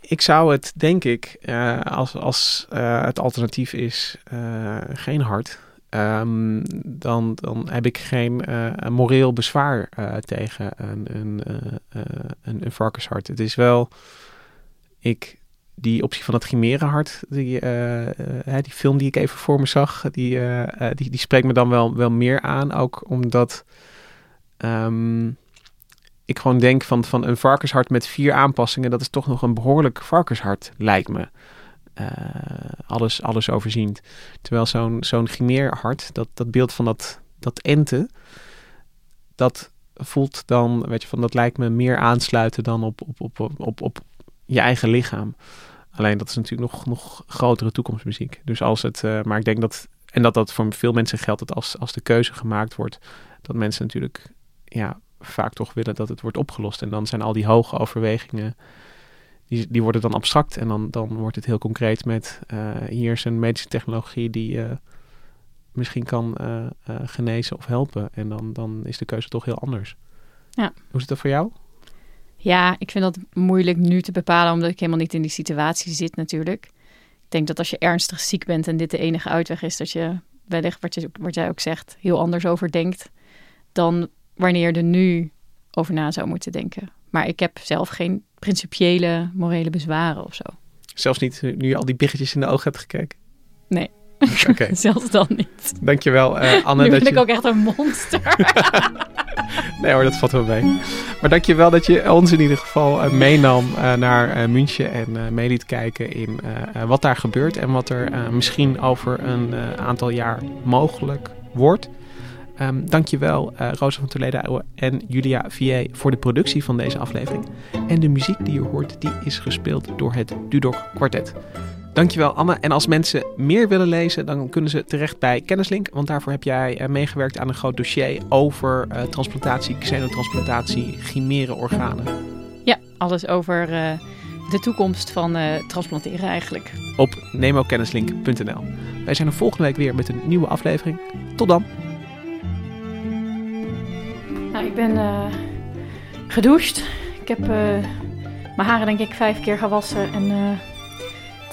ik zou het, denk ik, uh, als, als uh, het alternatief is geen hart, um, dan, dan heb ik geen moreel bezwaar tegen een, een, een, een varkenshart. Het is wel, ik die optie van het chimerenhart, die, uh, uh, die film die ik even voor me zag, die, uh, die, die spreekt me dan wel, wel meer aan. Ook omdat um, ik gewoon denk van, van een varkenshart met vier aanpassingen, dat is toch nog een behoorlijk varkenshart, lijkt me. alles, alles overziend. Terwijl zo'n zo'n chimeerhart, dat, dat beeld van dat, dat ente, dat voelt dan, weet je, van dat lijkt me meer aansluiten dan op, op, op, op, op je eigen lichaam. Alleen dat is natuurlijk nog, nog grotere toekomstmuziek. Dus als het, uh, maar ik denk dat, en dat dat voor veel mensen geldt, dat als, als de keuze gemaakt wordt, dat mensen natuurlijk ja, vaak toch willen dat het wordt opgelost. En dan zijn al die hoge overwegingen, die, die worden dan abstract. En dan, dan wordt het heel concreet met, uh, hier is een medische technologie die uh, misschien kan genezen of helpen. En dan, dan is de keuze toch heel anders. Ja. Hoe zit dat voor jou? Ja, ik vind dat moeilijk nu te bepalen, omdat ik helemaal niet in die situatie zit natuurlijk. Ik denk dat als je ernstig ziek bent en dit de enige uitweg is, dat je wellicht, wat, je, wat jij ook zegt, heel anders over denkt dan wanneer je er nu over na zou moeten denken. Maar ik heb zelf geen principiële morele bezwaren of zo. Zelfs niet nu je al die biggetjes in de ogen hebt gekeken? Nee. Okay. Zelfs dan niet. Dankjewel, uh, Anne. Nu ben dat ik je... ook echt een monster. nee hoor, dat valt wel mee. Maar dankjewel dat je ons in ieder geval uh, meenam uh, naar München en mee liet kijken in wat daar gebeurt en wat er misschien over een aantal jaar mogelijk wordt. Um, dankjewel uh, Rosa van Toledo en Julia Vier voor de productie van deze aflevering. En de muziek die je hoort, die is gespeeld door het Dudok Quartet. Dankjewel Anne. En als mensen meer willen lezen, dan kunnen ze terecht bij Kennislink. Want daarvoor heb jij uh, meegewerkt aan een groot dossier over uh, transplantatie, xenotransplantatie, chimere organen. Ja, alles over uh, de toekomst van transplanteren eigenlijk. Op nemokennislink.nl. Wij zijn er volgende week weer met een nieuwe aflevering. Tot dan. Nou, ik ben gedoucht. Ik heb eh, mijn haren denk ik vijf keer gewassen en eh,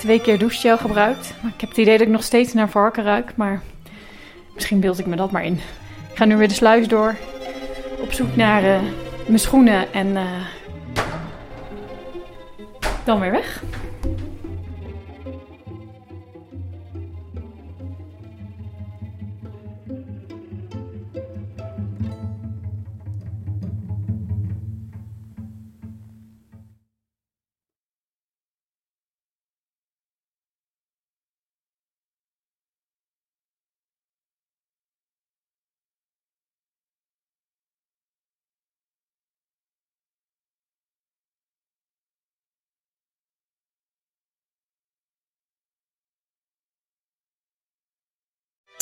twee keer douchegel gebruikt. Ik heb het idee dat ik nog steeds naar varken ruik, maar misschien beeld ik me dat maar in. Ik ga nu weer de sluis door, op zoek naar eh, mijn schoenen en dan weer weg.